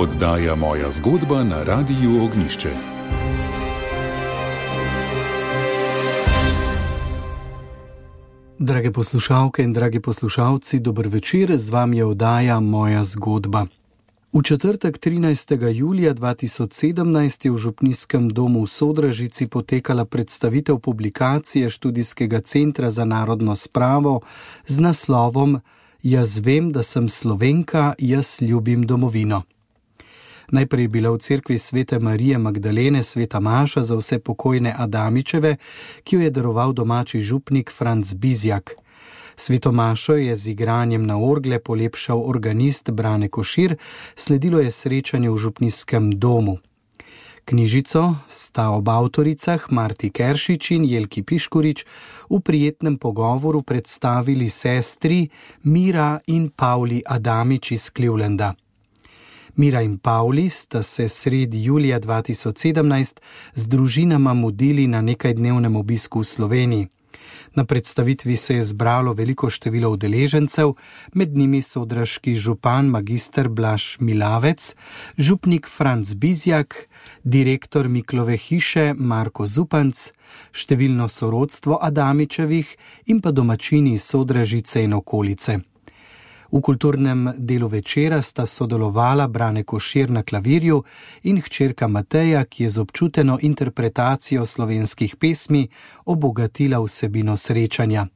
Oddaja moja zgodba na Radiu Ognišče. Drage poslušalke in dragi poslušalci, dober večer, z vami je oddaja moja zgodba. V četrtek 13. julija 2017 je v Župnijskem domu v Sodražici potekala predstavitev publikacije študijskega centra za narodno spravo z naslovom Jaz vem, da sem slovenka, jaz ljubim domovino. Najprej je bila v cerkvi svete Marije Magdalene sveta Maša za vse pokojne Adamičeve, ki jo je daroval domači župnik Franz Bizjak. Sveto Mašo je z igranjem na orgle polepšal organist Brane Košir, sledilo je srečanje v župnijskem domu. Knjižico sta ob avtoricah Marti Keršič in Jelki Piškurič v prijetnem pogovoru predstavili sestri Mira in Pavli Adamič iz Clevelanda. Mira in Pavli sta se sredi julija 2017 z družinama mudili na nekajdnevnem obisku v Sloveniji. Na predstavitvi se je zbralo veliko število udeležencev, med njimi so odraški župan magistr Blaž Milavec, župnik Franz Bizjak, direktor Miklove hiše Marko Zupanc, številno sorodstvo Adamičevih in pa domačini sodražice in okolice. V kulturnem delu večera sta sodelovala Brane Košir na klavirju in hčerka Mateja, ki je z občuteno interpretacijo slovenskih pesmi obogatila vsebino srečanja.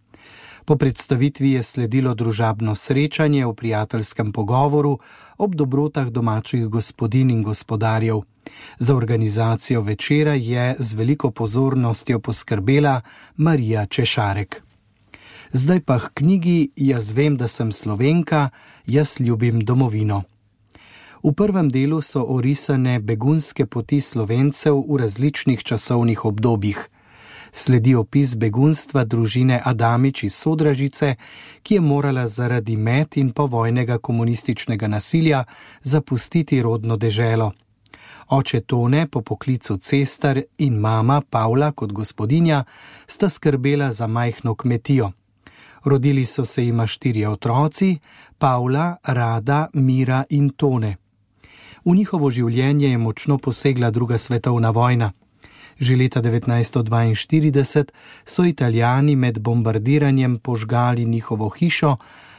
Po predstavitvi je sledilo družabno srečanje v prijateljskem pogovoru ob dobrotah domačih gospodin in gospodarjev. Za organizacijo večera je z veliko pozornostjo poskrbela Marija Češarek zdaj pa k knjigi Jaz vem, da sem slovenka, jaz ljubim domovino. V prvem delu so orisane begunske poti slovencev v različnih časovnih obdobjih. Sledi opis begunstva družine Adamič iz Sodražice, ki je morala zaradi med in povojnega komunističnega nasilja zapustiti rodno deželo. Oče Tone po poklicu cestar in mama Pavla kot gospodinja sta skrbela za majhno kmetijo. Rodili so se jima štirje otroci: Pavla, Rada, Mira in Tone. V njihovo življenje je močno posegla druga svetovna vojna. Že leta 1942 so Italijani med bombardiranjem požgali njihovo hišo,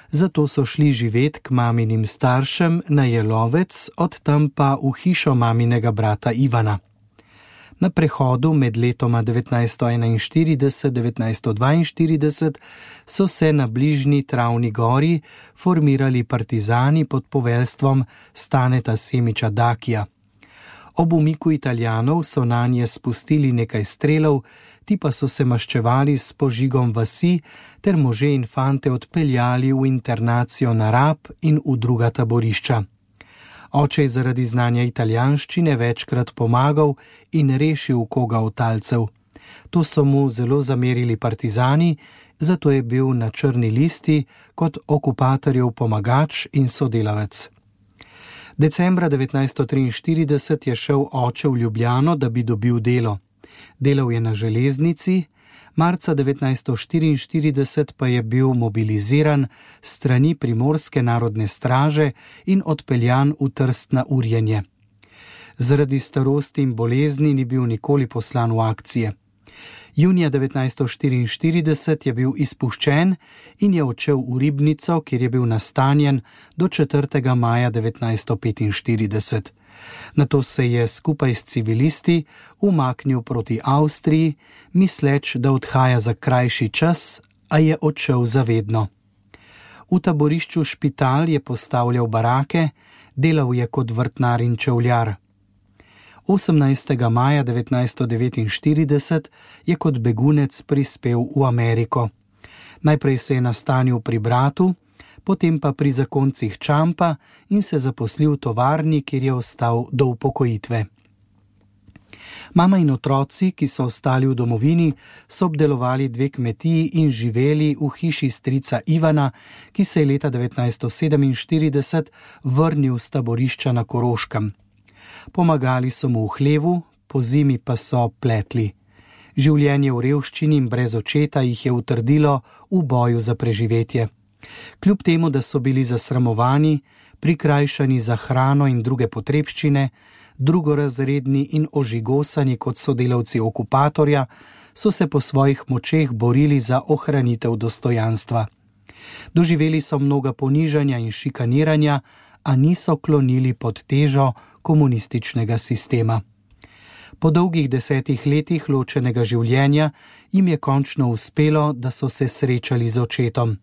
zato so šli živeti k maminim staršem na Jelovec, od tam pa v hišo maminega brata Ivana. Na prehodu med letoma 1941-1942 so se na bližnji Travni gori formirali partizani pod poveljstvom Staneta Semiča Dakija. Ob umiku Italijanov so na nje spustili nekaj strelov, ti pa so se maščevali s požigom vasi ter može in fante odpeljali v internacijo na Rab in v druga taborišča. Oče je zaradi znanja italijanščine večkrat pomagal in rešil koga od talcev. To so mu zelo zamerili partizani, zato je bil na črni listi kot okupatorjev pomagač in sodelavec. Decembra 1943 je šel oče v Ljubljano, da bi dobil delo. Delal je na železnici, marca 1944 pa je bil mobiliziran strani Primorske narodne straže in odpeljan v trst na urjenje. Zaradi starosti in bolezni ni bil nikoli poslan v akcije. Junija 1944 je bil izpuščen in je odšel v ribnico, kjer je bil nastanjen do 4. maja 1945. Na to se je skupaj s civilisti umaknil proti Avstriji, misleč, da odhaja za krajši čas, a je odšel zavedno. V taborišču Špital je postavljal barake, delal je kot vrtnar in čevljar. 18. maja 1949 je kot begunec prispel v Ameriko. Najprej se je nastanil pri bratu, potem pa pri zakoncih Čampa in se zaposlil v tovarni, kjer je ostal do upokojitve. Mama in otroci, ki so ostali v domovini, so obdelovali dve kmetiji in živeli v hiši strica Ivana, ki se je leta 1947 vrnil z taborišča na Koroškem. Pomagali so mu v hlevu, po zimi pa so pletli. Življenje v revščini in brez očeta jih je utrdilo v boju za preživetje. Kljub temu, da so bili zasramovani, prikrajšani za hrano in druge potrebščine, drugorazredni in ožigosani kot sodelavci okupatorja, so se po svojih močeh borili za ohranitev dostojanstva. Doživeli so mnoga ponižanja in šikaniranja, a niso klonili pod težo komunističnega sistema. Po dolgih desetih letih ločenega življenja jim je končno uspelo, da so se srečali z očetom.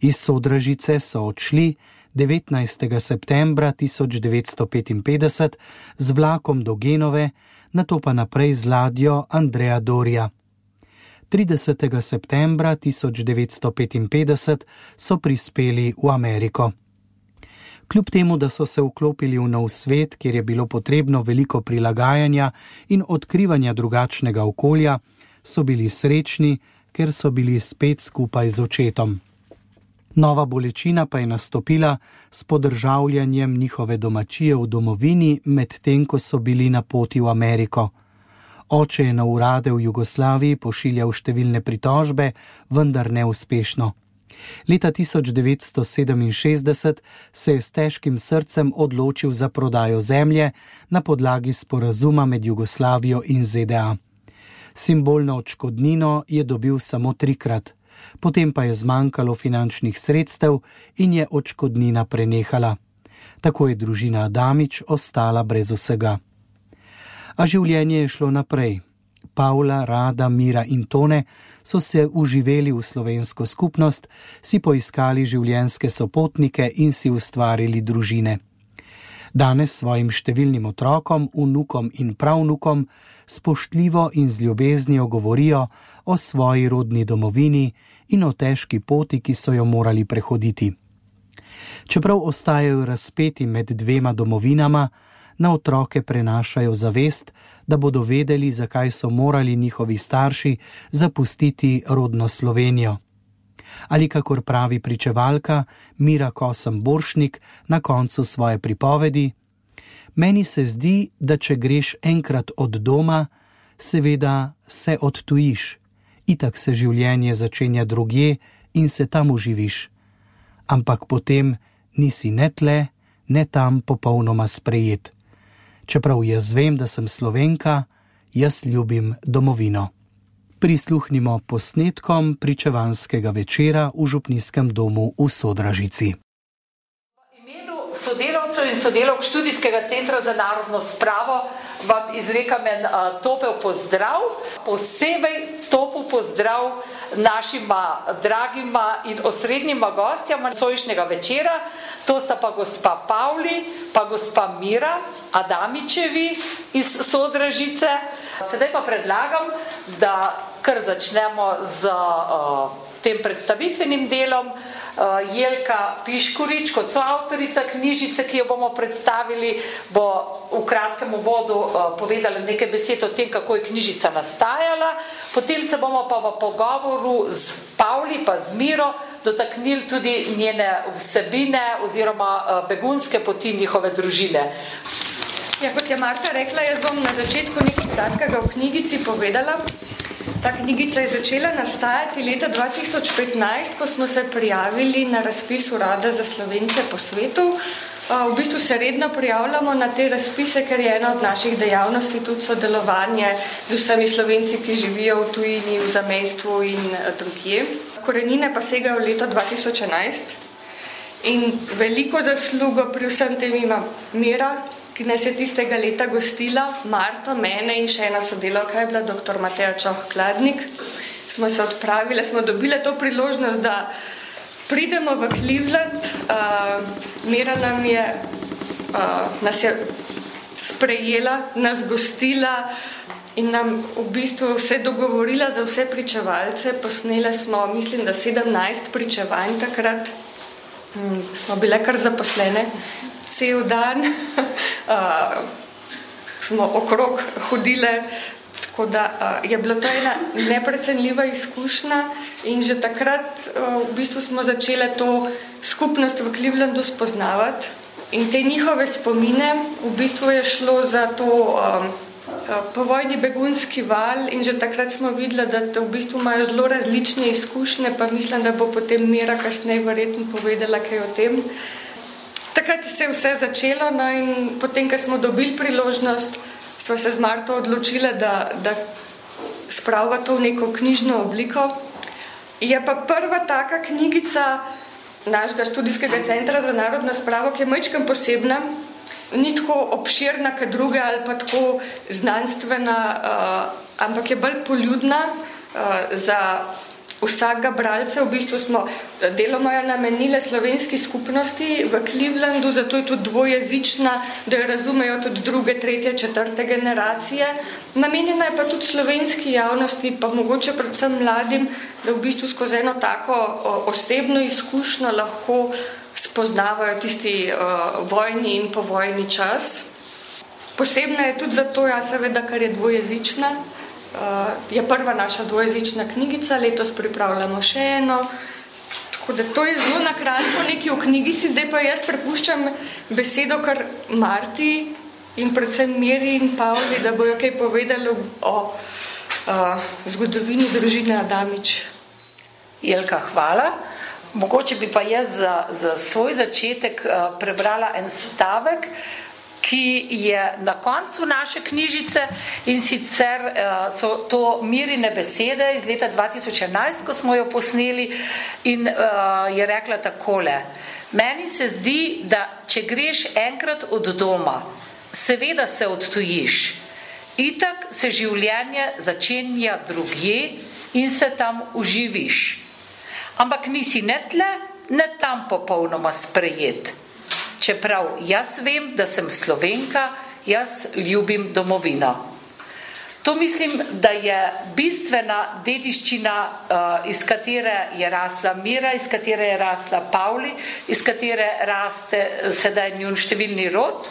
Iz Sodražice so odšli 19. septembra 1955 z vlakom do Genove, na to pa naprej z ladjo Andreja Dorja. 30. septembra 1955 so prispeli v Ameriko. Kljub temu, da so se vklopili v nov svet, kjer je bilo potrebno veliko prilagajanja in odkrivanja drugačnega okolja, so bili srečni, ker so bili spet skupaj z očetom. Nova bolečina pa je nastopila s podržavljanjem njihove domačije v domovini, medtem ko so bili na poti v Ameriko. Oče je na urade v Jugoslaviji pošiljal številne pritožbe, vendar neuspešno. Leta 1967 se je s težkim srcem odločil za prodajo zemlje na podlagi sporazuma med Jugoslavijo in ZDA. Simbolno odškodnino je dobil samo trikrat potem pa je zmanjkalo finančnih sredstev in je odškodnina prenehala. Tako je družina Adamič ostala brez vsega. A življenje je šlo naprej. Pavla, Rada, Mira in Tone so se uživeli v slovensko skupnost, si poiskali življenjske sopotnike in si ustvarili družine. Danes svojim številnim otrokom, vnukom in pravnukom spoštljivo in z ljubeznijo govorijo o svoji rodni domovini in o težki poti, ki so jo morali prehoditi. Čeprav ostajajo razpeti med dvema domovinama, na otroke prenašajo zavest, da bodo vedeli, zakaj so morali njihovi starši zapustiti rodno Slovenijo. Ali kakor pravi pričevalka Mira Kosem Boršnik na koncu svoje pripovedi, meni se zdi, da če greš enkrat od doma, seveda se odtujiš itak se življenje začenja drugje in se tam uživiš. Ampak potem nisi ne tle, ne tam popolnoma sprejet. Čeprav jaz vem, da sem slovenka, jaz ljubim domovino. Prisluhnimo posnetkom pričevanskega večera v Župnijskem domu v Sodražici sodelavcev in sodelavk študijskega centra za narodno spravo vam izrekam en uh, topel pozdrav, posebej topel pozdrav našima dragima in osrednjima gostjama sojišnjega večera, to sta pa gospa Pavli, pa gospa Mira Adamičevi iz Sodražice. Sedaj pa predlagam, da kar začnemo z uh, tem predstavitvenim delom. Uh, Jelka Piškurič, kot so avtorica knjižice, ki jo bomo predstavili, bo v kratkem uvodu uh, povedala nekaj besed o tem, kako je knjižica nastajala. Potem se bomo pa v pogovoru z Pavli pa z Miro dotaknili tudi njene vsebine oziroma uh, begunske poti njihove družine. Ja, kot je Marta rekla, jaz bom na začetku nekaj kratkega v knjigici povedala. Ta knjigica je začela nastajati leta 2015, ko smo se prijavili na razpis Urada za slovence po svetu. V bistvu se redno prijavljamo na te razpise, ker je ena od naših dejavnosti tudi sodelovanje z vsemi slovenci, ki živijo v tujini, v zamestvu in drugje. Korenine pa segajo v leto 2011 in veliko zaslugo pri vsem tem ima Mira, ki nas je tistega leta gostila, Marto, mene in še ena sodelavka je bila dr. Mateja Čoh-Kladnik. Smo se odpravili, smo dobili to priložnost, da pridemo v Cleveland. Uh, Mira nam je, uh, nas je sprejela, nas gostila in nam v bistvu vse dogovorila za vse pričevalce. Posnele smo, mislim, da 17 pričevanj takrat. Um, smo bile kar zaposlene cel dan, uh, smo okrog hodile, tako da uh, je bila to ena neprecenljiva izkušnja in že takrat uh, v bistvu smo začele to skupnost v Clevelandu spoznavati in te njihove spomine, v bistvu je šlo za to um, povojni begunski val in že takrat smo videli, da v bistvu imajo zelo različne izkušnje, pa mislim, da bo potem Mira kasneje verjetno povedala kaj o tem. Takrat se je vse začelo no, in potem, ko smo dobili priložnost, smo se z Marto odločili, da, da spravimo to v neko knjižno obliko. Je pa prva taka knjigica našega študijskega centra za narodno spravo, ki je majčkem posebna, ni tako obširna, kot druge ali pa tako znanstvena, uh, ampak je bolj poljudna uh, za vsakega bralca. V bistvu smo deloma jo namenile slovenski skupnosti v Clevelandu, zato je tudi dvojezična, da jo razumejo tudi druge, tretje, četrte generacije. Namenjena je pa tudi slovenski javnosti, pa mogoče predvsem mladim, da v bistvu skozi eno tako osebno izkušnjo lahko spoznavajo tisti uh, vojni in povojni čas. Posebna je tudi zato, ja, seveda, ker je dvojezična. Uh, je prva naša dvojezična knjigica, letos pripravljamo še eno. Tako da to je zelo na kratko nekaj v knjigici, zdaj pa jaz prepuščam besedo kar Marti in predvsem Miri in Pavli, da bojo kaj povedali o uh, zgodovini družine Adamič. Jelka, hvala. Mogoče bi pa jaz za, za svoj začetek uh, prebrala en stavek, ki je na koncu naše knjižice in sicer uh, so to mirine besede iz leta 2011, ko smo jo posneli in uh, je rekla takole. Meni se zdi, da če greš enkrat od doma, seveda se odtujiš. Itak se življenje začenja drugje in se tam uživiš ampak nisi ne tle, ne tam popolnoma sprejet. Čeprav jaz vem, da sem slovenka, jaz ljubim domovino. To mislim, da je bistvena dediščina, uh, iz katere je rasla Mira, iz katere je rasla Pavli, iz katere raste sedaj njun številni rod.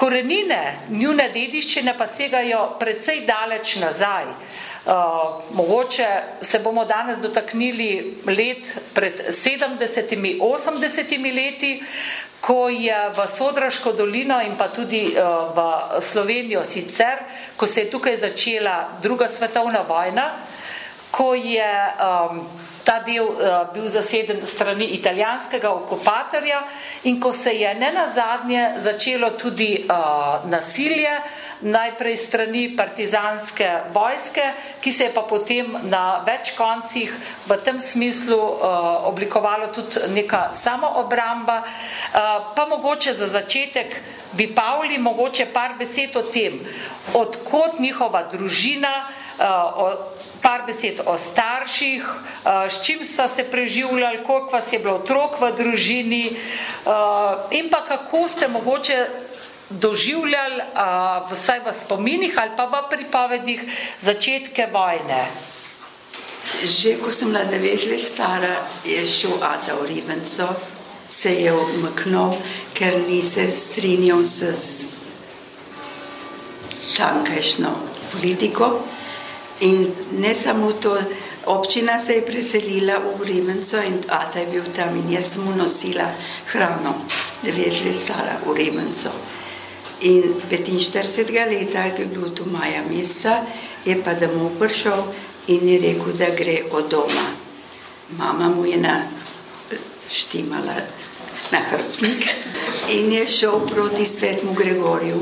Korenine njune dediščine pa segajo precej daleč nazaj. Uh, mogoče se bomo danes dotaknili let pred 70-80 leti, ko je v Sodraško dolino in pa tudi uh, v Slovenijo sicer, ko se je tukaj začela druga svetovna vojna, ko je um, ta del uh, bil zaseden strani italijanskega okupatorja in ko se je ne nazadnje začelo tudi uh, nasilje, najprej strani partizanske vojske, ki se je pa potem na več koncih v tem smislu uh, oblikovalo tudi neka samoobramba, uh, pa mogoče za začetek bi Pavli mogoče par besed o tem, odkot njihova družina, uh, par besed o starših, uh, s čim so se preživljali, koliko vas je bilo otrok v družini uh, in pa kako ste mogoče doživljali uh, vsaj v spominih ali pa v pripovedih začetke vojne. Že ko sem bila devet let stara, je šel Ata v Ribenco, se je umaknil, ker ni se strinjal s tankajšno politiko. In ne samo to, občina se je preselila v Ribenco in Ata je bil tam in jaz sem mu nosila hrano, devet let stara v Ribenco. In 45. leta, ki je bil tu maja meseca, je pa domov prišel in je rekel, da gre od doma. Mama mu je na štimala na hrbtnik in je šel proti svetmu Gregorju,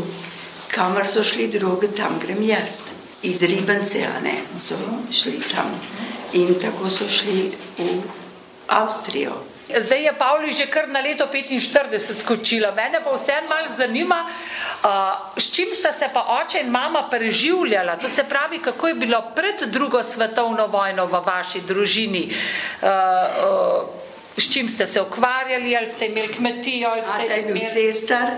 kamor so šli drugi, tam grem jaz. Iz Ribence, a ne, so šli tam. In tako so šli v Avstrijo. Zdaj je Pavli že kar na leto 45 skočila. Mene pa vse malo zanima, uh, s čim sta se pa oče in mama preživljala. To se pravi, kako je bilo pred drugo svetovno vojno v vaši družini. Uh, uh, s čim ste se ukvarjali, ali ste imeli kmetijo? Ali ste imeli... cestar,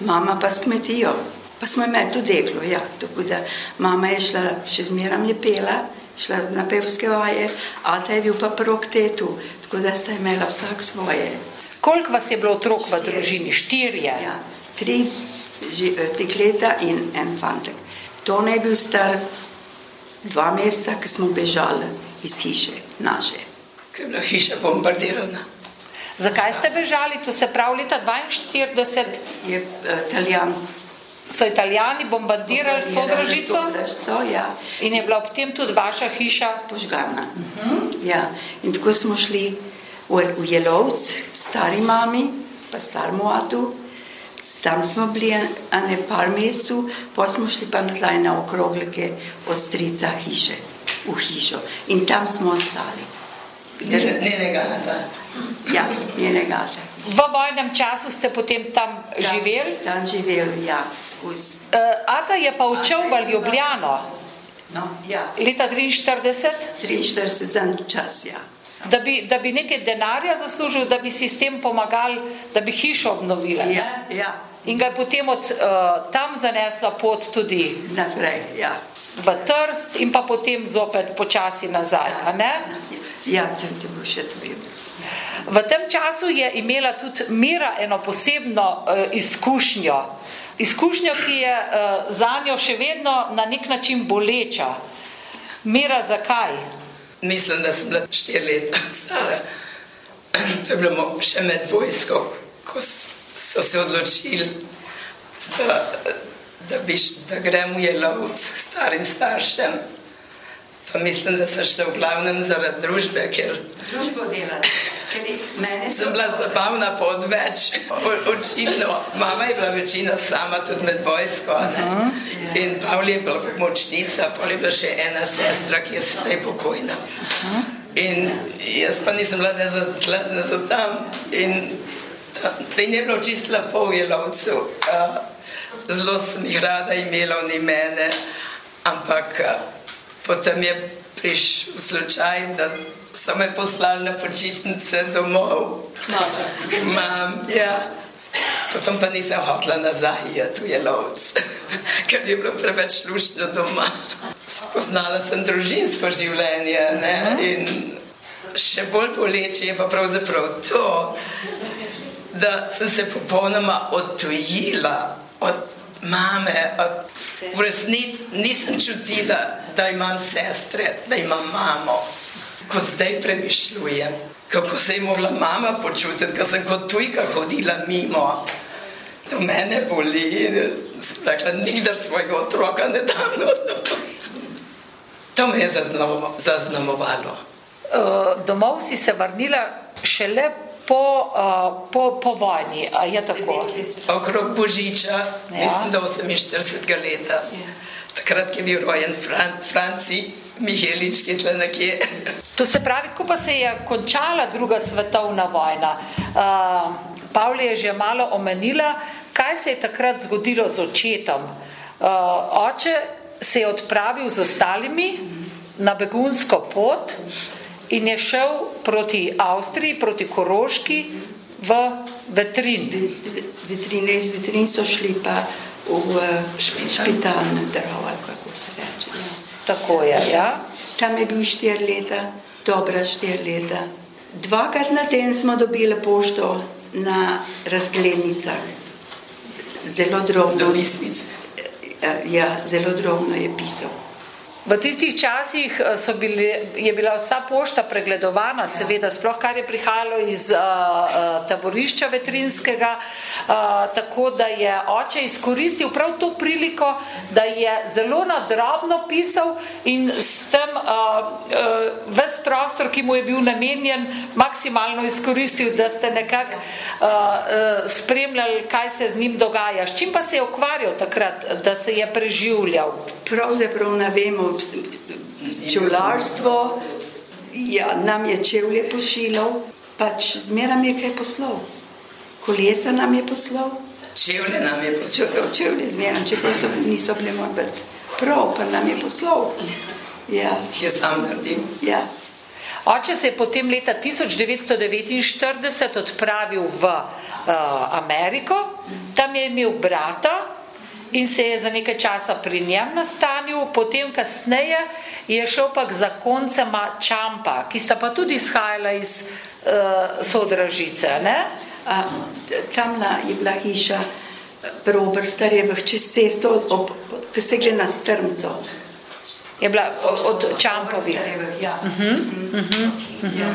mama pa s kmetijo. Pa smo imeli tudi deklo, ja. Tako da mama je šla, še zmeram je pela, šla na pevske vaje, ata je bil pa prok tetu, tako da sta imela vsak svoje. Koliko vas je bilo otrok v družini? Štirje? Ja, tri tekleta in en fantek. To ne je bil star dva meseca, ko smo bežali iz hiše naše. Ker je bila hiša bombardirana. Zakaj ste bežali? To se pravi leta 42? Je italijan. So italijani bombardirali sodražico? Sodražico, ja. In je bila ob tem tudi vaša hiša? Požgana. Uh -huh. Ja, in tako smo šli v, v Jelovc, stari mami, pa starmu atu. Tam smo bili a ne par mesecev, pa smo šli pa nazaj na okroglike od strica hiše, v hišo. In tam smo ostali. Njenega ata. Ja, njenega ata. V vojnem času ste potem tam živeli. Tam živeli, ja, skozi. Uh, Ata je pa odšel v Ljubljano No, ja, leta 43, 43 za čas, ja. Sam. da bi, da bi nekaj denarja zaslužil, da bi si s tem pomagali, da bi hišo obnovili. ne? Ja, ja, In ga je potem od uh, tam zanesla pot tudi naprej, ja. v Trst in pa potem zopet počasi nazaj. a ne? Ja, sem ti bo še vedel. V tem času je imela tudi Mira eno posebno uh, izkušnjo. Izkušnjo, ki je uh, za njo še vedno na nek način boleča. Mira, zakaj? Mislim, da sem bila štiri leta stara. To je bilo še med vojsko, ko s- so se odločili, da, da, da gremo v jelovc k starim staršem. Pa mislim, da sem šla v glavnem zaradi družbe, ker Družbo delati, ker mene so... sem bila zabavna po odveč. Očitno, mama je bila večina sama tudi med vojsko. Ne? In Pavli je bila pomočnica, pa je bila še ena sestra, ki je sedaj pokojna. In jaz pa nisem bila ne za tle, ne za tam. In ta- in je bilo čisto lepo v jelovcu. Zelo sem jih rada imela, ni mene, ampak potem je prišel slučaj, da so me poslali na počitnice domov. Mam, ja. Potem pa nisem hotela nazaj, je tu je lovc, ker je bilo preveč luštno doma. Spoznala sem družinsko življenje ne? in še bolj boleče je pa pravzaprav to, da sem se popolnoma odtujila od mame. Od, v resnici nisem čutila, da imam sestre, da imam mamo. Ko zdaj premišljujem, kako se je mogla mama počutiti, ko sem kot tujka hodila mimo. To mene boli. Sem rekla, nikdar svojega otroka ne dam. To me je zaznamo, zaznamovalo. Domov si se vrnila šele po, uh, po, po vojni, je tako? Okrog Božiča, Ja. mislim, da 48 leta. Ja. Takrat je bil rojen Fran, Franci Mihelič, ki je tle nekje. To se pravi, ko pa se je končala druga svetovna vojna, uh, Pavli je že malo omenila, kaj se je takrat zgodilo z očetom. Uh, oče se je odpravil z ostalimi na begunsko pot in je šel proti Avstriji, proti Koroški v Vetrin. Vitrine, iz vitrin so šli pa v Špital. špital na drvo, ali kako se reče. Ja. Tako je, ja. Tam je bil štiri leta, dobra štiri leta. Dvakrat na teden smo dobili pošto na razglednicah. Zelo drobno. Do Lisnice. Ja, zelo drobno je pisal. V tistih časih eh, so bili, je bila vsa pošta pregledovana, seveda, sploh kar je prihajalo iz uh, taborišča vetrinskega, uh, tako da je oče izkoristil prav to priliko, da je zelo nadrobno pisal in s tem uh, uh, ves prostor, ki mu je bil namenjen, maksimalno izkoristil, da ste nekako uh, uh, spremljali, kaj se z njim dogaja. S čim pa se je ukvarjal takrat, da se je preživljal? Pravzaprav ne vemo, čularstvo, ja, nam je čevlje pošiljal, pač zmeraj je kaj poslal. Kolesa nam je poslal, Čevlje nam je poslal. Če- čevlje zmeraj, čeprav so, niso bile morbet prav, pa nam je poslal. Ja, je sam naredil. ja. Oče se je potem leta 1949 odpravil v uh, Ameriko, tam je imel brata in se je za nekaj časa pri njem nastanil, potem kasneje je šel pa k zakoncema Čampa, ki sta pa tudi izhajala iz uh, sodražice. Ne? A, t- tamla je bila hiša pri Oberstarjevih čez cesto, ob, ko se gre na Strmco. Je bila od Čampovi. Ja. Uh -huh, uh -huh, uh -huh.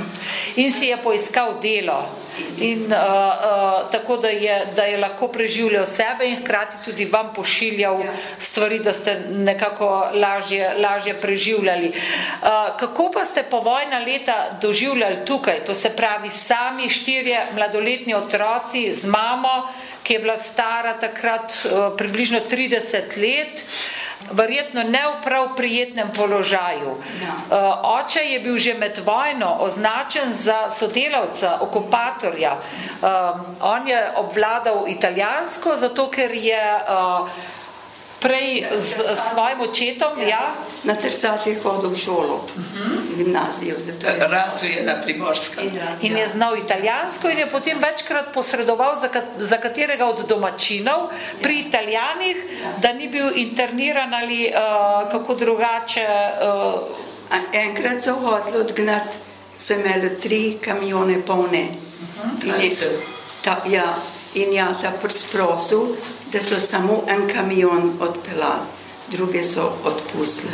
In si je poiskal delo. In, uh, uh, tako da je, da je lahko preživljal sebe in hkrati tudi vam pošiljal ja. stvari, da ste nekako lažje, lažje preživljali. Uh, kako pa ste po vojna leta doživljali tukaj? To se pravi sami štirje mladoletni otroci z mamo, ki je bila stara takrat uh, približno 30 let. Uh, verjetno ne v prav prijetnem položaju. Ja. Uh, oče je bil že med vojno označen za sodelavca, okupatorja. Uh, on je obvladal italijansko, zato ker je uh, prej z, z svojim očetom, ja. ja. Na Tersati je hodil v šolo, uh -huh. gimnazijo. Razu je na Primorska. In, in je znal italijansko in je potem večkrat posredoval za, za katerega od domačinov pri italijanih, da ni bil interniran ali uh, kako drugače. Uh, enkrat so hodili odgnat, so imeli tri kamione polne. Uh -huh. in, je, ta, ja, in ja, ta prsprosil, da so samo en kamion odpeljali, druge so odpustili.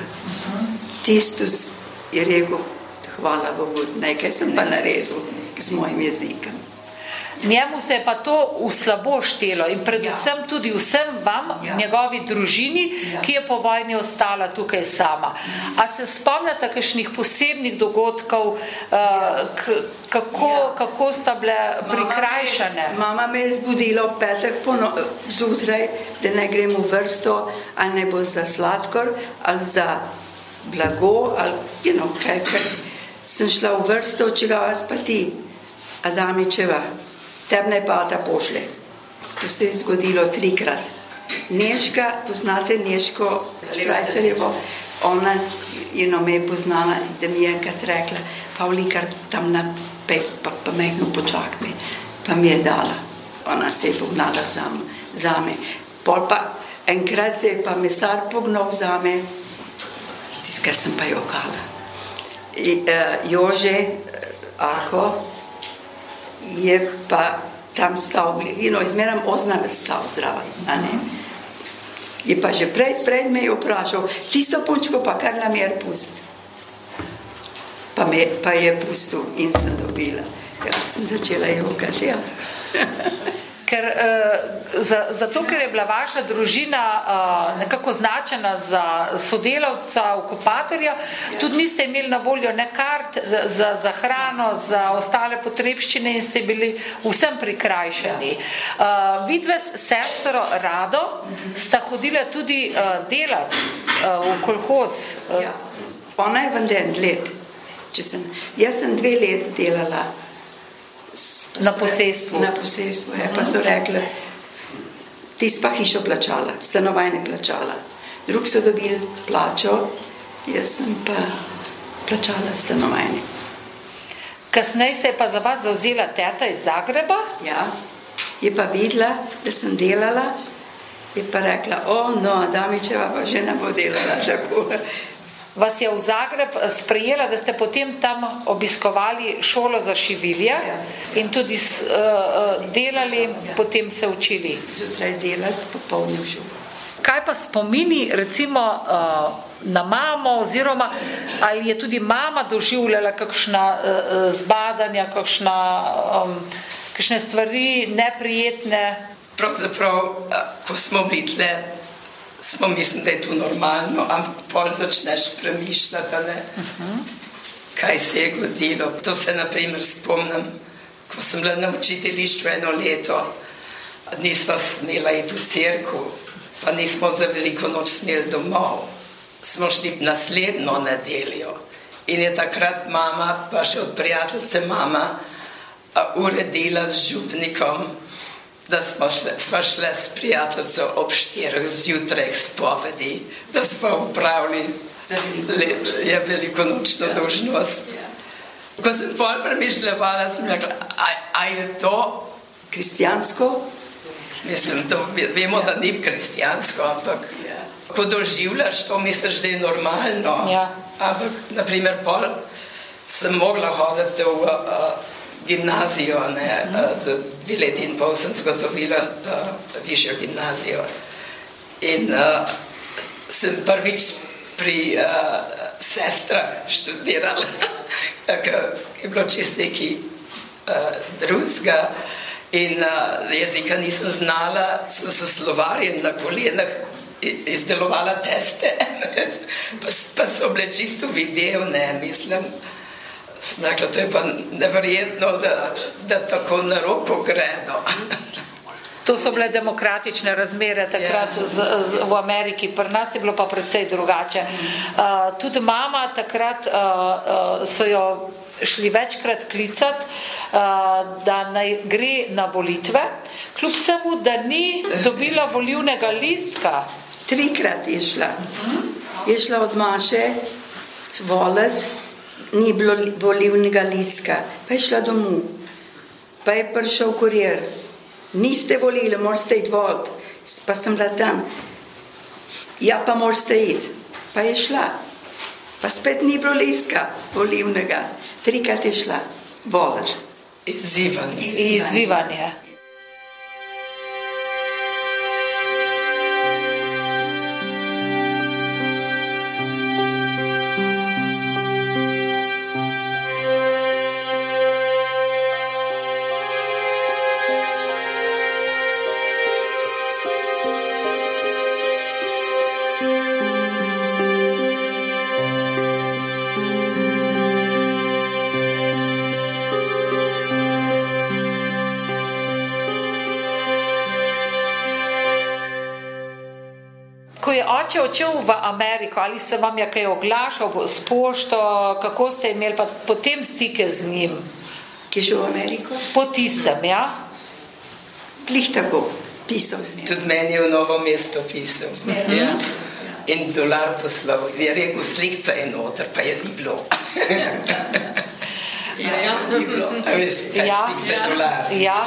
Tisto je rekel, hvala Bogu, nekaj sem pa naredil z mojim jezikom. Njemu se je pa to v slabo štelo in predvsem ja. tudi vsem vam, ja. njegovi družini, ja. ki je po vojni ostala tukaj sama. A se spomnite kakšnih posebnih dogodkov, ja. uh, kako, ja. kako sta bile prikrajšane? Mama me je zbudila v petek zjutraj, da ne grem v vrsto, ali ne bo za sladkor, ali za blago, ali you know, kaj, kaj. Sem šla v vrsto, če ga vas pa ti, Adamičeva temne pata pošle. To se je zgodilo trikrat. Neška, poznate Neško Štrajcerjevo, ona je no me poznala, da mi je enkrat rekla, Pavli, kar tam na pet, pa, pa mehno počak me, pa mi je dala. Ona se je pognala za, za me. Pol pa enkrat se je pa mesar pognal za me, tiskar sem pa jokala. I, uh, Jože, uh, Ako, je pa tam stal, no, izmeram oznamec stal zraven. Je pa že pred, pred me je vprašal, tisto punčko pa kar nam je pust. Pa, me, pa je pustil in sem dobila. Jaz sem začela jokati. Ja. Ker, uh, za, zato, ker je bila vaša družina uh, nekako značena za sodelavca, okupatorja, tudi niste imeli na voljo ne kart za, za hrano, za ostale potrebščine in ste bili vsem prikrajšani. Uh, vidve s sestro Rado sta hodila tudi uh, delati uh, v kolhoz. Uh. Ja. Ona je vendar en let. Sem, jaz sem dve let delala Na posestvu. Na posestvu, ja. pa so rekli, ti pa hišo plačala, stanovanje plačala. Drugi so dobili plačo, jaz sem pa plačala stanovanje. Kasneje se je pa za vas zauzela teta iz Zagreba? Ja, je pa videla, da sem delala, je pa rekla, o, no, Damičeva pa že ne bo delala tako vas je v Zagreb sprejela, da ste potem tam obiskovali šolo za šivilje ja. in tudi uh, delali, ja. potem se učili. Zjutraj delati, popolnil šolo. Kaj pa spomini recimo uh, na mamo oziroma ali je tudi mama doživljala kakšna uh, zbadanja, kakšna, um, kakšne stvari neprijetne? Pravzaprav, ko smo bili tle, smo mislili, da je to normalno, ampak pol začneš premišljati, ne, uh -huh. kaj se je godilo. To se naprimer spomnim, ko sem bila na učiteljišču eno leto, nismo smela iti v cerku, pa nismo za veliko noč smeli domov. Smo šli naslednjo nedeljo in je takrat mama, pa še od prijateljice mama, uredila z župnikom da smo šle, smo šle s prijateljico ob štirih zjutraj spovedi, da smo upravili je veliko nočno ja. dožnost. Ja. Ko sem pol premišljala, sem rekla, a, a je to kristijansko? Mislim, da vemo, da ni kristijansko, ampak ja. ko doživljaš to, misliš, da je normalno. Ja. Ampak, naprimer, pol sem mogla hoditi v uh, gimnazijo, ne, za dve leti in pol sem zagotovila uh, višjo gimnazijo. In uh, sem prvič pri uh, sestrah študirala, ker je bilo čist neki uh, drugega in uh, jezika nisem znala, sem se slovarjem na kolenah izdelovala teste, pa, pa so bile čisto videvne, mislim. Sem rekla, to je pa neverjetno, da, da tako na roko gredo. To so bile demokratične razmere takrat yeah. z, z, v Ameriki, pri nas je bilo pa precej drugače. Uh, tudi mama takrat uh, uh, so jo šli večkrat klicati, da naj gre na volitve, kljub samo, da ni dobila volivnega listka. Trikrat je šla. Je šla od Maše voliti, ni bilo volivnega listka, pa je šla domov, pa je prišel kurir niste volili, morate iti volt. Pa sem bila tam. Ja, pa morate iti. Pa je šla. Pa spet ni bilo listka volivnega. Trikrat je šla voliti. Izzivanje. Izzivanje. Oče odšel v Ameriko, ali se vam je kaj oglašal s pošto, kako ste imeli pa potem stike z njim? Ki je šel v Ameriko? Po tistem, ja? Klih tako, pisal z njim. Tudi meni je v novo mesto pisal. Ja. In dolar poslal, je rekel, slikca je noter, pa je ni bilo. Ja, ja, ja, ja, ja,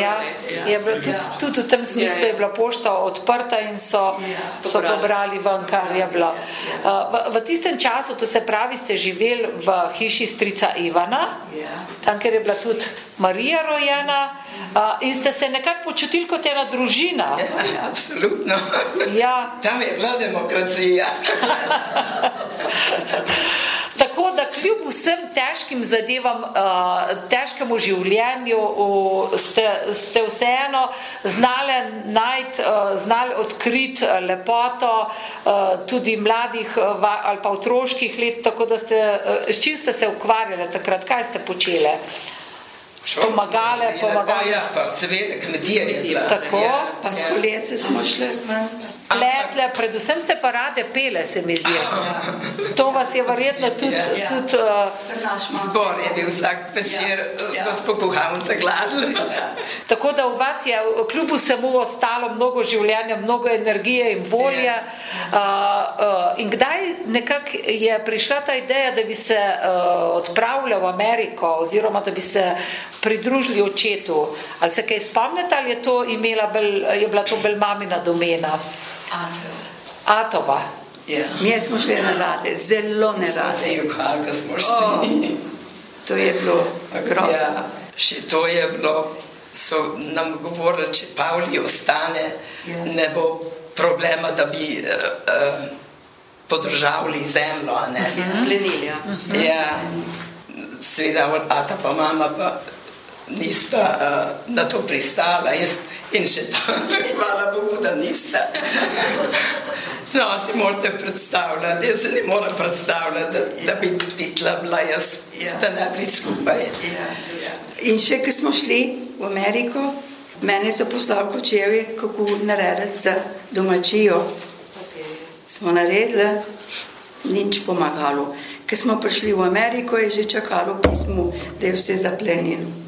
ja, je bilo tudi, tudi v tem smislu je bila pošta odprta in so, so pobrali. ven, kar je bilo. V, v tistem času, to se pravi, ste živeli v hiši strica Ivana, tam, ker je bila tudi Marija rojena in ste se nekako počutili kot ena družina. Ja, absolutno. Ja. Tam je bila demokracija. Kljub vsem težkim zadevam, uh, težkemu življenju, uh, ste, ste vseeno znali najti, uh, znali odkriti lepoto uh, tudi mladih uh, ali pa otroških let, tako da ste, uh, s čim ste se ukvarjali takrat, kaj ste počeli? Pomagale, pomagale. Ja, pa seveda, kmetije je bila. Tako. Ja, pa s kolese smo šli ven. Pletle, predvsem ste pa rade pele, se mi zdi. To vas je verjetno tudi... Ja. tudi uh, Zbor je bil vsak večer, ja. gospod Kuhavnica gladl. Tako da v vas je kljub vsemu ostalo mnogo življenja, mnogo energije in volje. Ja. Uh, uh, in kdaj nekako je prišla ta ideja, da bi se uh, odpravljal v Ameriko oziroma da bi se pridružili očetu. Ali se kaj spomnite, ali je, to imela bel, je bila to bolj mamina domena? Atova. Ja. Mi smo šli na rade, zelo ne rade. Smo šli. Oh, to je bilo grozno. Ja, še to je bilo, so nam govorili, če Pavli ostane, ja. ne bo problema, da bi uh, uh, podržavali zemljo. Zaplenili, ja. ja. Seveda, ata pa mama pa nista uh, na to pristala in, in še tam, hvala Bogu, da nista. No, si morate predstavljati, jaz se ne morem predstavljati, da, da bi titla bila jaz, ja. da ne bi skupaj. Ja. Ja. In še, ko smo šli v Ameriko, mene so poslali kočevi, kako narediti za domačijo. Smo naredili, nič pomagalo. Ko smo prišli v Ameriko, je že čakalo pismo, da je vse zaplenjeno.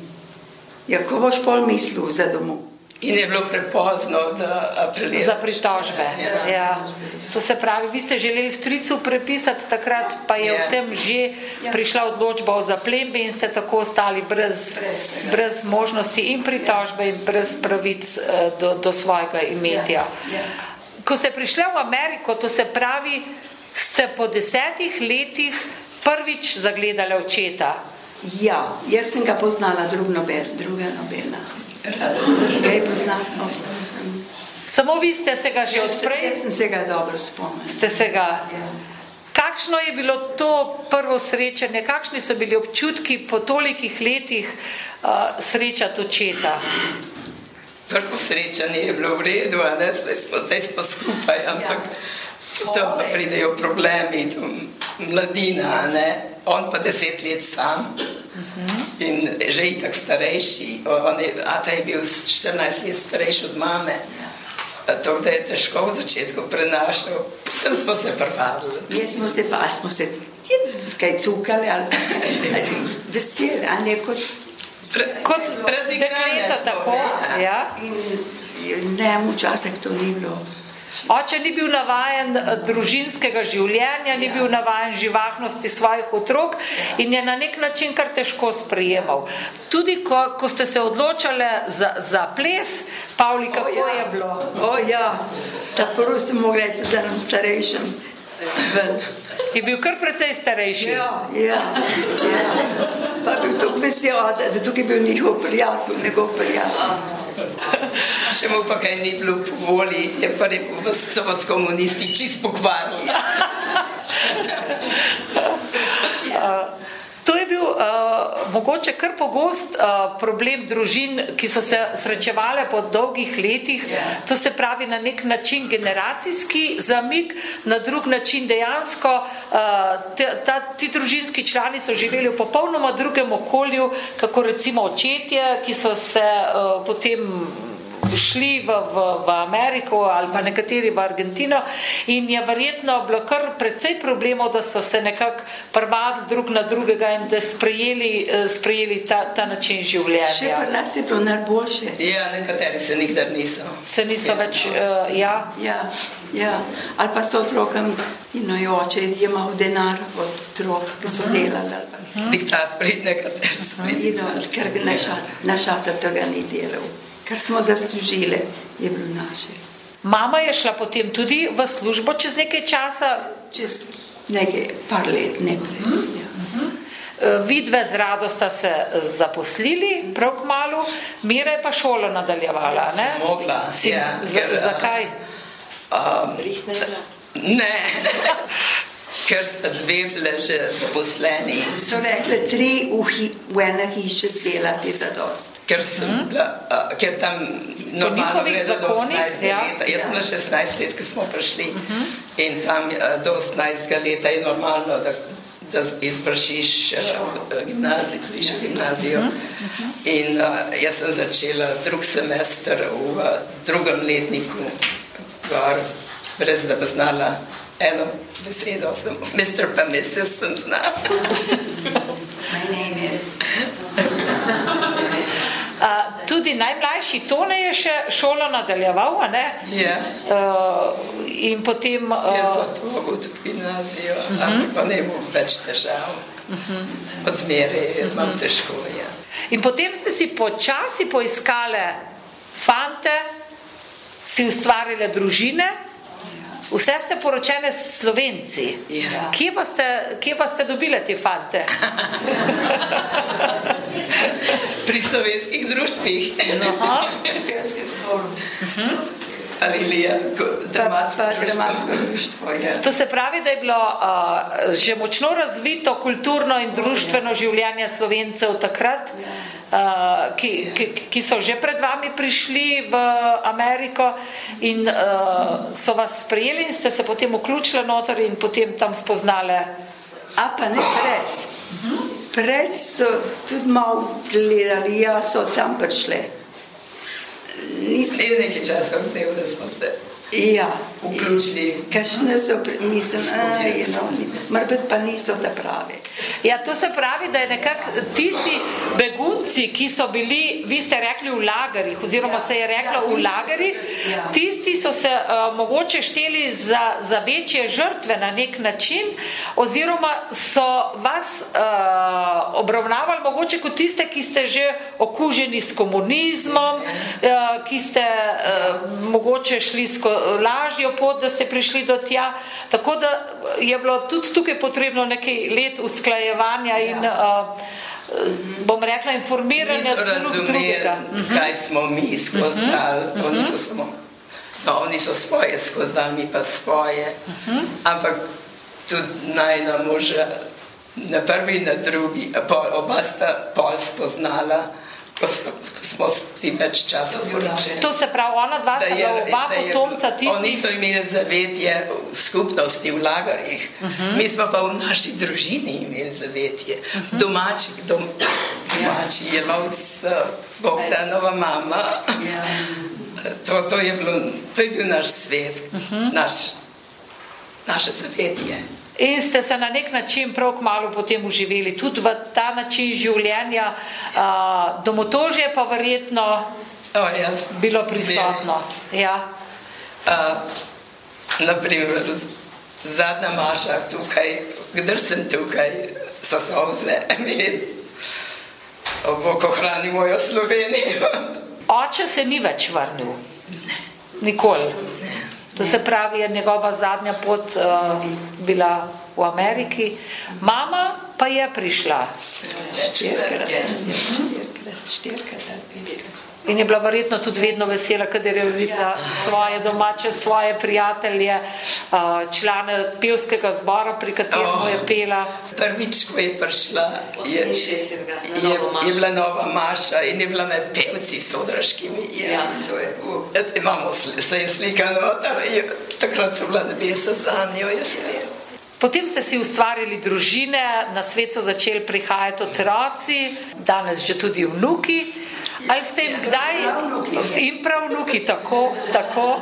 Ja, ko boš pol mislil za domov? In je bilo prepozno, da apeliraš. Za pritožbe. Ja. Ja. To se pravi, vi ste želeli stricu prepisati, takrat pa je ja. v tem že ja. prišla odločba o zaplembi in ste tako ostali brez, brez možnosti in pritožbe in brez pravic eh, do, do svojega imetja. Ja. Ja. Ko ste prišli v Ameriko, to se pravi, ste po desetih letih prvič zagledali očeta. Ja, jaz sem ga poznala, drug nobel, druga nobela. Ga je poznala. Samo vi ste se ga že odprej? Jaz sem se ga dobro spomnila. Ste se ga? Ja. kakšno je bilo to prvo srečanje, kakšni so bili občutki po tolikih letih uh, srečati očeta? Prvo srečanje je bilo v redu, a ne, zdaj smo, zdaj smo skupaj, ampak ja. tam pa pridejo problemi, tam mladina, ne, on pa deset let sam uh -huh. in že je tak starejši, on je, a ta je bil 14 let starejši od mame. To, da je težko v začetku prenašal, potem smo se prvadili. Jaz smo se pa, smo se kaj cukali ali veseli, a ne kot kot razigrajeta tako. Ja. In ne, včasih to ni bilo. Oče ni bil navajen eh, družinskega življenja, ni bil navajen živahnosti svojih otrok in je na nek način kar težko sprejemal. Tudi ko, ko ste se odločali za, za ples, Pavli, kako o, ja. je bilo? O ja, ta prvo sem mogla reči za enem starejšem. Je bil kar precej starejši. Ja, ja, ja. Pa bil tako vesel, zato je bil njihov prijatelj, njegov prijatelj. Če mu pa kaj ni bilo po volji, je pa rekel, da so vas komunisti čist pokvarili. To je bil uh, mogoče kar pogost uh, problem družin, ki so se srečevale po dolgih letih. To se pravi na nek način generacijski zamik, na drug način dejansko uh, te, ta, ti družinski člani so živeli v popolnoma drugem okolju, kako recimo očetje, ki so se uh, potem šli v, v, v Ameriko ali pa nekateri v Argentino in je verjetno bilo kar precej problemov, da so se nekako prvali drug na drugega in da sprejeli, eh, sprejeli ta, ta način življenja. Še pa nas je bilo najboljše. Ja, nekateri se nikdar niso. Se niso ja. več, uh, ja. Ja, ja. Ali pa so otrokom in oče je imel denar od otrok, ki so delali. Ali pa. Diktatori nekateri so. Ker našata tega ni delal kar smo zaslužili, je bilo naše. Mama je šla potem tudi v službo čez nekaj časa? Čez nekaj par let, ne pred. Uh -huh. ja. E, vidve z rado sta se zaposlili, prav k malu, Mira je pa šolo nadaljevala. Ne? Mogla, si, ja, z, ker, zakaj? Um, ne. Ker sta dve bile že zaposleni. So rekli, tri v, hi, v ena hiša delati za dost. Ker, sem, hmm. bila, uh, ker tam normalno gre za do 18 ja. let. Jaz sem bila 16 let, ko smo prišli uh mhm. -huh. in tam uh, do 18 leta je normalno, da, da izvršiš uh, gimnazijo, kliš gimnazijo. Uh -huh. In uh, jaz sem začela drug semester v uh, drugem letniku, gor, brez da bi znala eno besedo, Mr. pa Mrs. sem znal. Uh, tudi najmlajši Tone je še šolo nadaljeval, a ne? Ja. Uh, in potem... Uh, Jaz mogel tudi gimnazijo, uh -huh. ampak pa ne bom več težav. Uh -huh. Od zmeri imam uh -huh. težko, ja. In potem ste si počasi poiskale fante, si ustvarile družine, Vse ste poročene s slovenci. Ja. Kje, pa ste, kje pa ste dobile te fante? Pri slovenskih društvih. Aha. Pri spolu. Uh -huh. Ali je dramatsko društvo? Ja. To se pravi, da je bilo uh, že močno razvito kulturno in društveno življenje slovencev takrat. Uh, ki, ki, ki so že pred vami prišli v Ameriko in uh, so vas sprejeli in ste se potem vključili noter in potem tam spoznali. A pa ne pred. Pred so tudi malo gledali, ja so tam prišli. Nisem nekaj časa vzel, da smo se ja, vključili. Kakšne so, mislim, no, morda pa niso ta pravi. Ja, to se pravi, da je nekako tisti begunci, ki so bili, vi ste rekli v lagerih, oziroma ja, se je reklo ja, v lagerih, ja. tisti so se uh, mogoče šteli za, za večje žrtve na nek način, oziroma so vas uh, obravnavali mogoče kot tiste, ki ste že okuženi s komunizmom, uh, ki ste uh, mogoče šli s lažjo pot, da ste prišli do tja. Tako da je bilo tudi tukaj potrebno nekaj let usklajevanja in uh, bom rekla informiranja drug drugega. Mhm. Kaj smo mi skozi mhm. dal, uh -huh. oni so samo, no, oni so svoje skozi dal, mi pa svoje. Uh -huh. Ampak tudi najna moža, na prvi na drugi, pol, oba sta pol spoznala, ko smo, ko smo bili več časa poročeni. To se pravi, ona dva sta bila oba potomca tistih. Oni so imeli zavetje v skupnosti, v lagarjih. Uh -huh. Mi smo pa v naši družini imeli zavetje. Uh -huh. Domači, dom, domači je lovc, Bogdanova mama. Ja. To, to, je bilo, to je bil naš svet, uh -huh. naš, naše zavetje. In ste se na nek način prav kmalo potem uživeli tudi v ta način življenja, uh, domotožje pa verjetno oh, jaz, bilo prisotno. Ja. Uh, naprimer, zadnja maša tukaj, kdor sem tukaj, so se ovze imeli, oboko hrani mojo Slovenijo. Oče se ni več vrnil. Nikoli. To se pravi, je njegova zadnja pot uh, bila v Ameriki, mama pa je prišla. Štirikrat, štirikrat, petkrat. In je bila verjetno tudi vedno vesela, kadar je videla svoje domače, svoje prijatelje, člane pevskega zbora, pri katerem oh, je pela. Prvič, ko je prišla, je, je, je bila nova Maša in je bila med pevci sodraškimi. Ja, to je. Imamo se je slika notar, takrat so bila nebesa za njo, jaz vem. Potem ste si ustvarili družine, na svet so začeli prihajati otroci, danes že tudi vnuki. Ali ste jim kdaj in pravnuki tako, tako?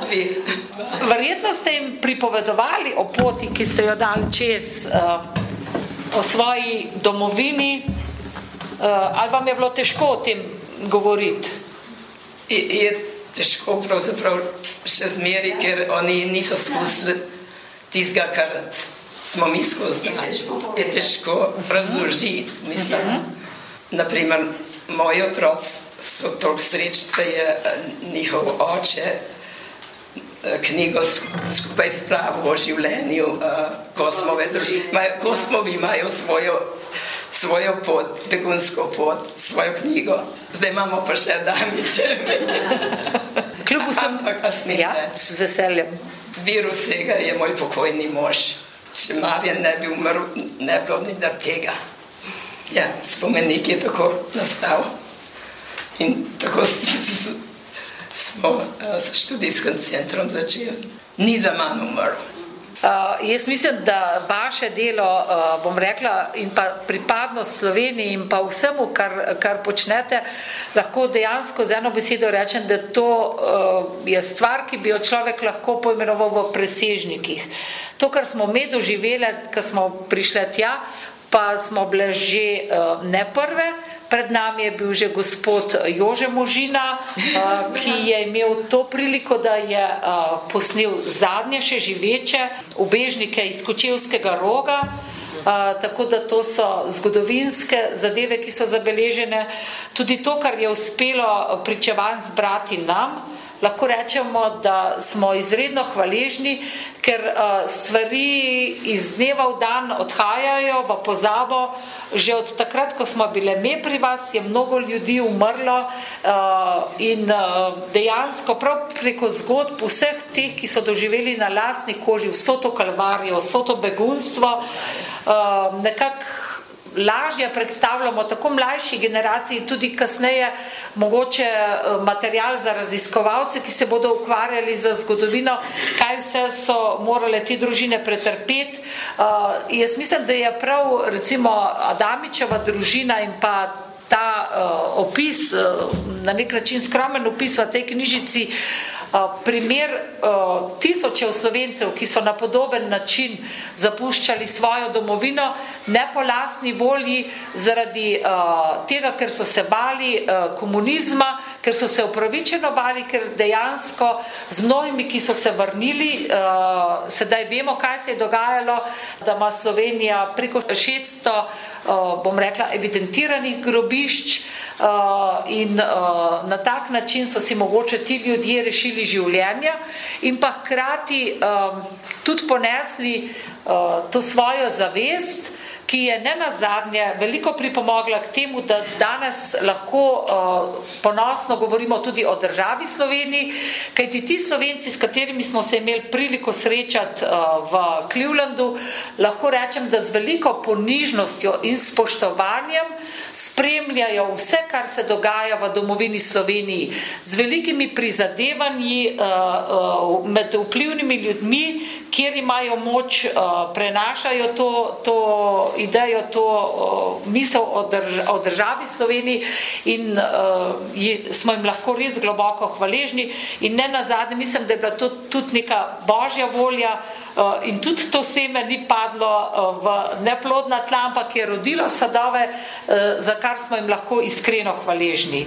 Verjetno ste jim pripovedovali o poti, ki ste jo dali čez, uh, o svoji domovini, uh, ali vam je bilo težko o tem govoriti? Je, je težko pravzaprav še zmeri, ker oni niso skusili tistega, kar smo mi skozi. Je težko razložiti, mislim. Uh mhm. -huh. Naprimer, moji otroci so toliko srečni, da je eh, njihov oče eh, knjigo skupaj spravil o življenju uh, kosmove družine. Kosmovi imajo svojo, svojo pot, begunsko pot, svojo knjigo. Zdaj imamo pa še damiče. Kljub vsem, Ampak, smem ja. Z veseljem. Virus vsega je moj pokojni mož. Če Marjan ne bi umrl, ne bi bilo ni dar tega. Ja, spomenik je tako nastal. In tako smo s študijskim centrom začeli. Ni za manj umrl. Uh, jaz mislim, da vaše delo, uh, bom rekla, in pa pripadnost Sloveniji in pa vsemu, kar, kar počnete, lahko dejansko z eno besedo rečem, da to uh, je stvar, ki bi jo človek lahko poimenoval v presežnikih. To, kar smo mi doživeli, ko smo prišli tja, pa smo bile že uh, ne prve, Pred nami je bil že gospod Jože Možina, ki je imel to priliko, da je posnel zadnje še živeče ubežnike iz Kočevskega roga. Uh, tako da to so zgodovinske zadeve, ki so zabeležene. Tudi to, kar je uspelo pričevan zbrati nam, lahko rečemo, da smo izredno hvaležni, ker uh, stvari iz dneva v dan odhajajo v pozabo. Že od takrat, ko smo bile mi pri vas, je mnogo ljudi umrlo uh, in uh, dejansko prav preko zgodb vseh teh, ki so doživeli na lastni koži vso to kalvarijo, vso to begunstvo, uh, nekako lažje predstavljamo tako mlajši generaciji, tudi kasneje mogoče eh, material za raziskovalce, ki se bodo ukvarjali za zgodovino, kaj vse so morale te družine pretrpeti. Uh, jaz mislim, da je prav recimo Adamičeva družina in pa ta uh, opis, uh, na nek način skromen opis v tej knjižici, uh, primer tisočev slovencev, ki so na podoben način zapuščali svojo domovino, ne po lastni volji, zaradi tega, ker so se bali komunizma, ker so se upravičeno bali, ker dejansko z mnogimi, ki so se vrnili, sedaj vemo, kaj se je dogajalo, da ima Slovenija preko 600, bom rekla, evidentiranih grobišč in na tak način so si mogoče ti ljudje rešili življenja in pa hkrati um, tudi ponesli uh, to svojo zavest, ki je ne nazadnje veliko pripomogla k temu, da danes lahko uh, ponosno govorimo tudi o državi Sloveniji, kajti ti Slovenci, s katerimi smo se imeli priliko srečati uh, v Clevelandu, lahko rečem, da z veliko ponižnostjo in spoštovanjem spremljajo vse, kar se dogaja v domovini Sloveniji, z velikimi prizadevanji uh, med vplivnimi ljudmi, kjer imajo moč, uh, prenašajo to, to idejo, to uh, misel o, drž o državi Sloveniji in uh, je, smo jim lahko res globoko hvaležni in ne nazadnje mislim, da je bila to tudi neka božja volja uh, in tudi to seme ni padlo uh, v neplodna tla, ampak je rodilo sadove, uh, za kar smo jim lahko iskreno hvaležni.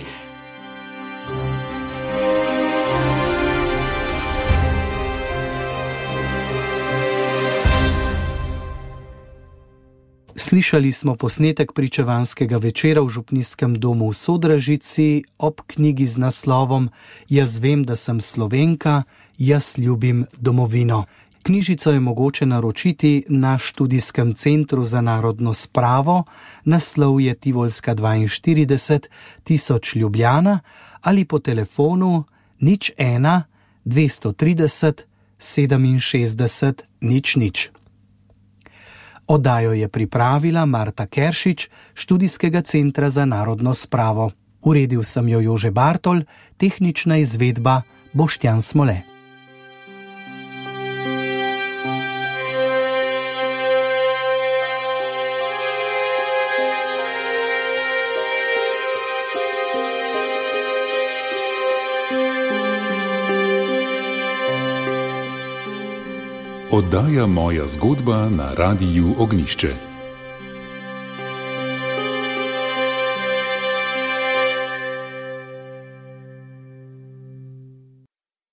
Slišali smo posnetek pričevanskega večera v Župnijskem domu v Sodražici ob knjigi z naslovom Jaz vem, da sem slovenka, jaz ljubim domovino. Knjižico je mogoče naročiti na študijskem centru za narodno spravo, naslov je Tivolska 42 tisoč Ljubljana ali po telefonu nič 1 230 67 nič nič. Oddajo je pripravila Marta Keršič, študijskega centra za narodno spravo. Uredil sem jo Jože Bartol, tehnična izvedba Boštjan Smole. Oddaja moja zgodba na Radiu Ognišče.